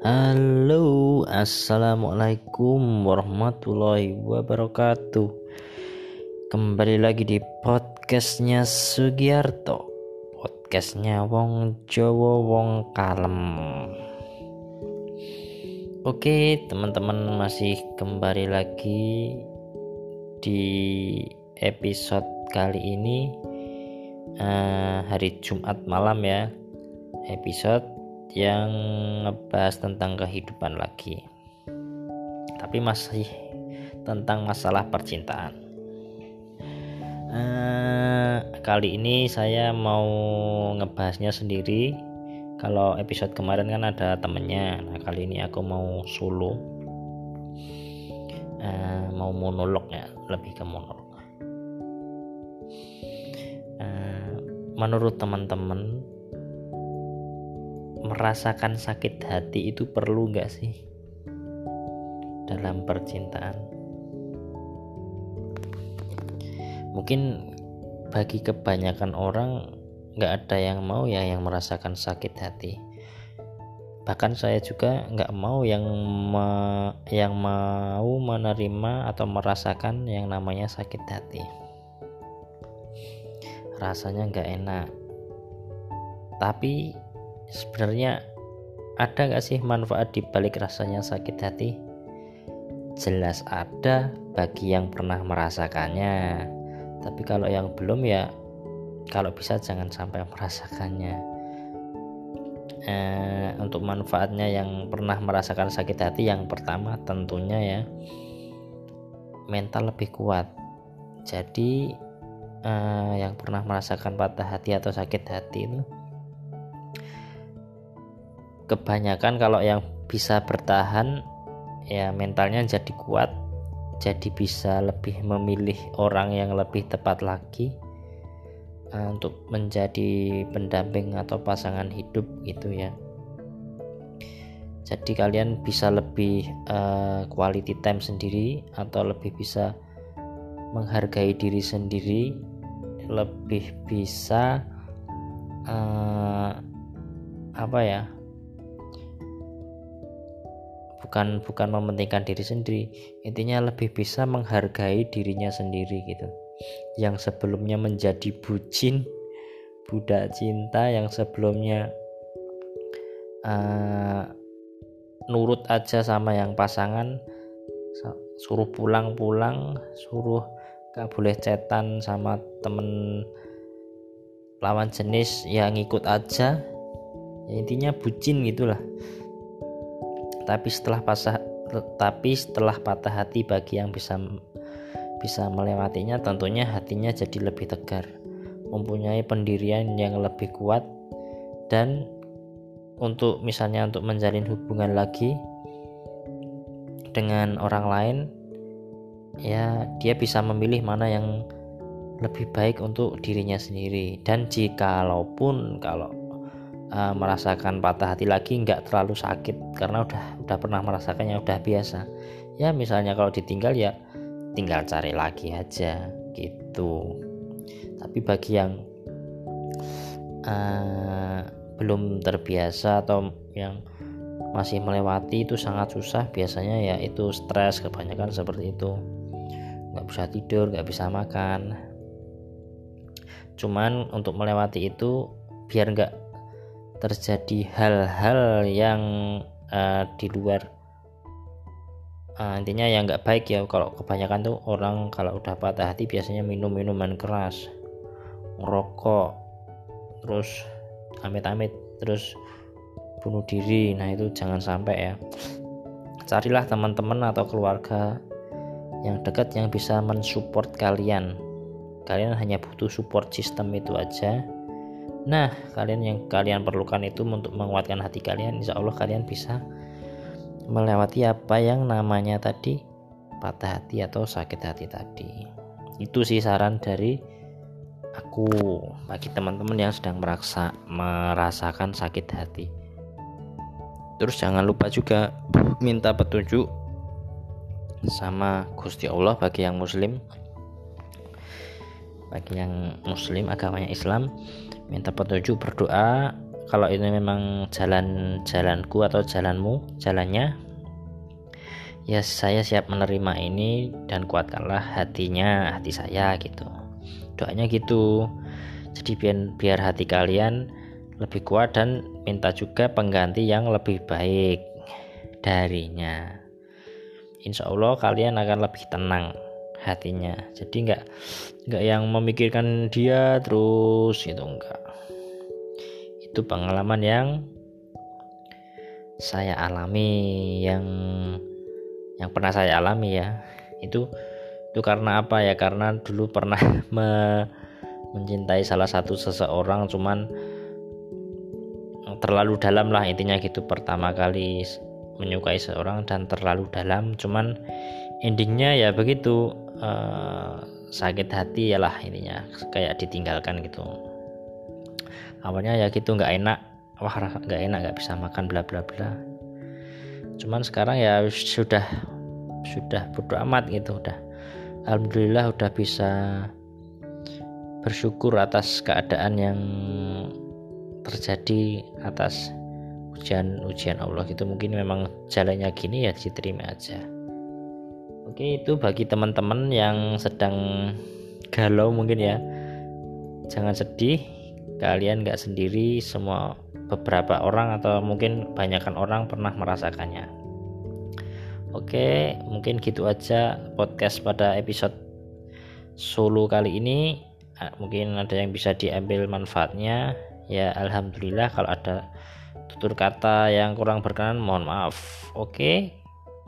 Halo, assalamualaikum warahmatullahi wabarakatuh. Kembali lagi di podcastnya Sugiarto, podcastnya Wong Jowo Wong Kalem. Oke, teman-teman masih kembali lagi di episode kali ini uh, hari Jumat malam ya, episode yang ngebahas tentang kehidupan lagi. Tapi masih tentang masalah percintaan. Uh, kali ini saya mau ngebahasnya sendiri. Kalau episode kemarin kan ada temennya. Nah kali ini aku mau solo. Uh, mau monolog ya lebih ke monolog. Uh, menurut teman-teman merasakan sakit hati itu perlu nggak sih? Dalam percintaan. Mungkin bagi kebanyakan orang nggak ada yang mau ya yang merasakan sakit hati. Bahkan saya juga nggak mau yang me, yang mau menerima atau merasakan yang namanya sakit hati. Rasanya nggak enak. Tapi sebenarnya ada gak sih manfaat di balik rasanya sakit hati? Jelas ada bagi yang pernah merasakannya. Tapi kalau yang belum ya kalau bisa jangan sampai merasakannya. Eh, untuk manfaatnya yang pernah merasakan sakit hati yang pertama tentunya ya mental lebih kuat. Jadi eh, yang pernah merasakan patah hati atau sakit hati itu kebanyakan kalau yang bisa bertahan ya mentalnya jadi kuat jadi bisa lebih memilih orang yang lebih tepat lagi uh, untuk menjadi pendamping atau pasangan hidup gitu ya. Jadi kalian bisa lebih uh, quality time sendiri atau lebih bisa menghargai diri sendiri lebih bisa uh, apa ya bukan bukan mementingkan diri sendiri. Intinya lebih bisa menghargai dirinya sendiri gitu. Yang sebelumnya menjadi bucin budak cinta yang sebelumnya uh, nurut aja sama yang pasangan suruh pulang-pulang suruh gak boleh cetan sama temen lawan jenis yang ngikut aja. Ya intinya bucin gitulah tapi setelah pasah tapi setelah patah hati bagi yang bisa bisa melewatinya tentunya hatinya jadi lebih tegar mempunyai pendirian yang lebih kuat. Dan untuk misalnya untuk menjalin hubungan lagi dengan orang lain ya dia bisa memilih mana yang lebih baik untuk dirinya sendiri. Dan jikalaupun kalau uh, merasakan patah hati lagi nggak terlalu sakit karena udah udah pernah merasakannya udah biasa. Ya misalnya kalau ditinggal ya tinggal cari lagi aja gitu. Tapi bagi yang uh, belum terbiasa atau yang masih melewati itu sangat susah biasanya ya itu stres kebanyakan seperti itu. Nggak bisa tidur nggak bisa makan. Cuman untuk melewati itu biar nggak terjadi hal-hal yang uh, di luar uh, intinya yang nggak baik ya. Kalau kebanyakan tuh orang kalau udah patah hati biasanya minum minuman keras merokok terus amit-amit terus bunuh diri. Nah itu jangan sampai ya. Carilah teman-teman atau keluarga yang dekat yang bisa mensupport kalian. Kalian hanya butuh support system itu aja Nah, kalian yang kalian perlukan itu untuk menguatkan hati kalian, insya Allah kalian bisa melewati apa yang namanya tadi patah hati atau sakit hati tadi. Itu sih saran dari aku bagi teman-teman yang sedang merasa merasakan sakit hati. Terus jangan lupa juga minta petunjuk sama Gusti Allah bagi yang muslim bagi yang muslim agamanya Islam minta petunjuk berdoa. Kalau ini memang jalan jalanku atau jalanmu jalannya ya saya siap menerima ini dan kuatkanlah hatinya hati saya gitu. Doanya gitu. Jadi biar biar hati kalian lebih kuat dan minta juga pengganti yang lebih baik darinya. Insya Allah kalian akan lebih tenang hatinya. Jadi nggak nggak yang memikirkan dia terus gitu enggak itu pengalaman yang saya alami yang yang pernah saya alami ya. Itu itu karena apa ya? Karena dulu pernah me, mencintai salah satu seseorang cuman terlalu dalam lah intinya gitu. Pertama kali menyukai seorang dan terlalu dalam cuman endingnya ya begitu uh, sakit hati ya lah intinya kayak ditinggalkan gitu. Awalnya ya gitu nggak enak. Wah nggak enak nggak bisa makan bla bla bla. Cuman sekarang ya sudah sudah bodo amat gitu udah. Alhamdulillah udah bisa bersyukur atas keadaan yang terjadi atas ujian-ujian Allah itu mungkin memang jalannya gini ya diterima aja oke itu bagi teman-teman yang sedang galau mungkin ya. Jangan sedih kalian nggak sendiri semua beberapa orang atau mungkin banyakkan orang pernah merasakannya. Oke mungkin gitu aja podcast pada episode solo kali ini. Ah, mungkin ada yang bisa diambil manfaatnya. Ya alhamdulillah kalau ada tutur kata yang kurang berkenan mohon maaf. Oke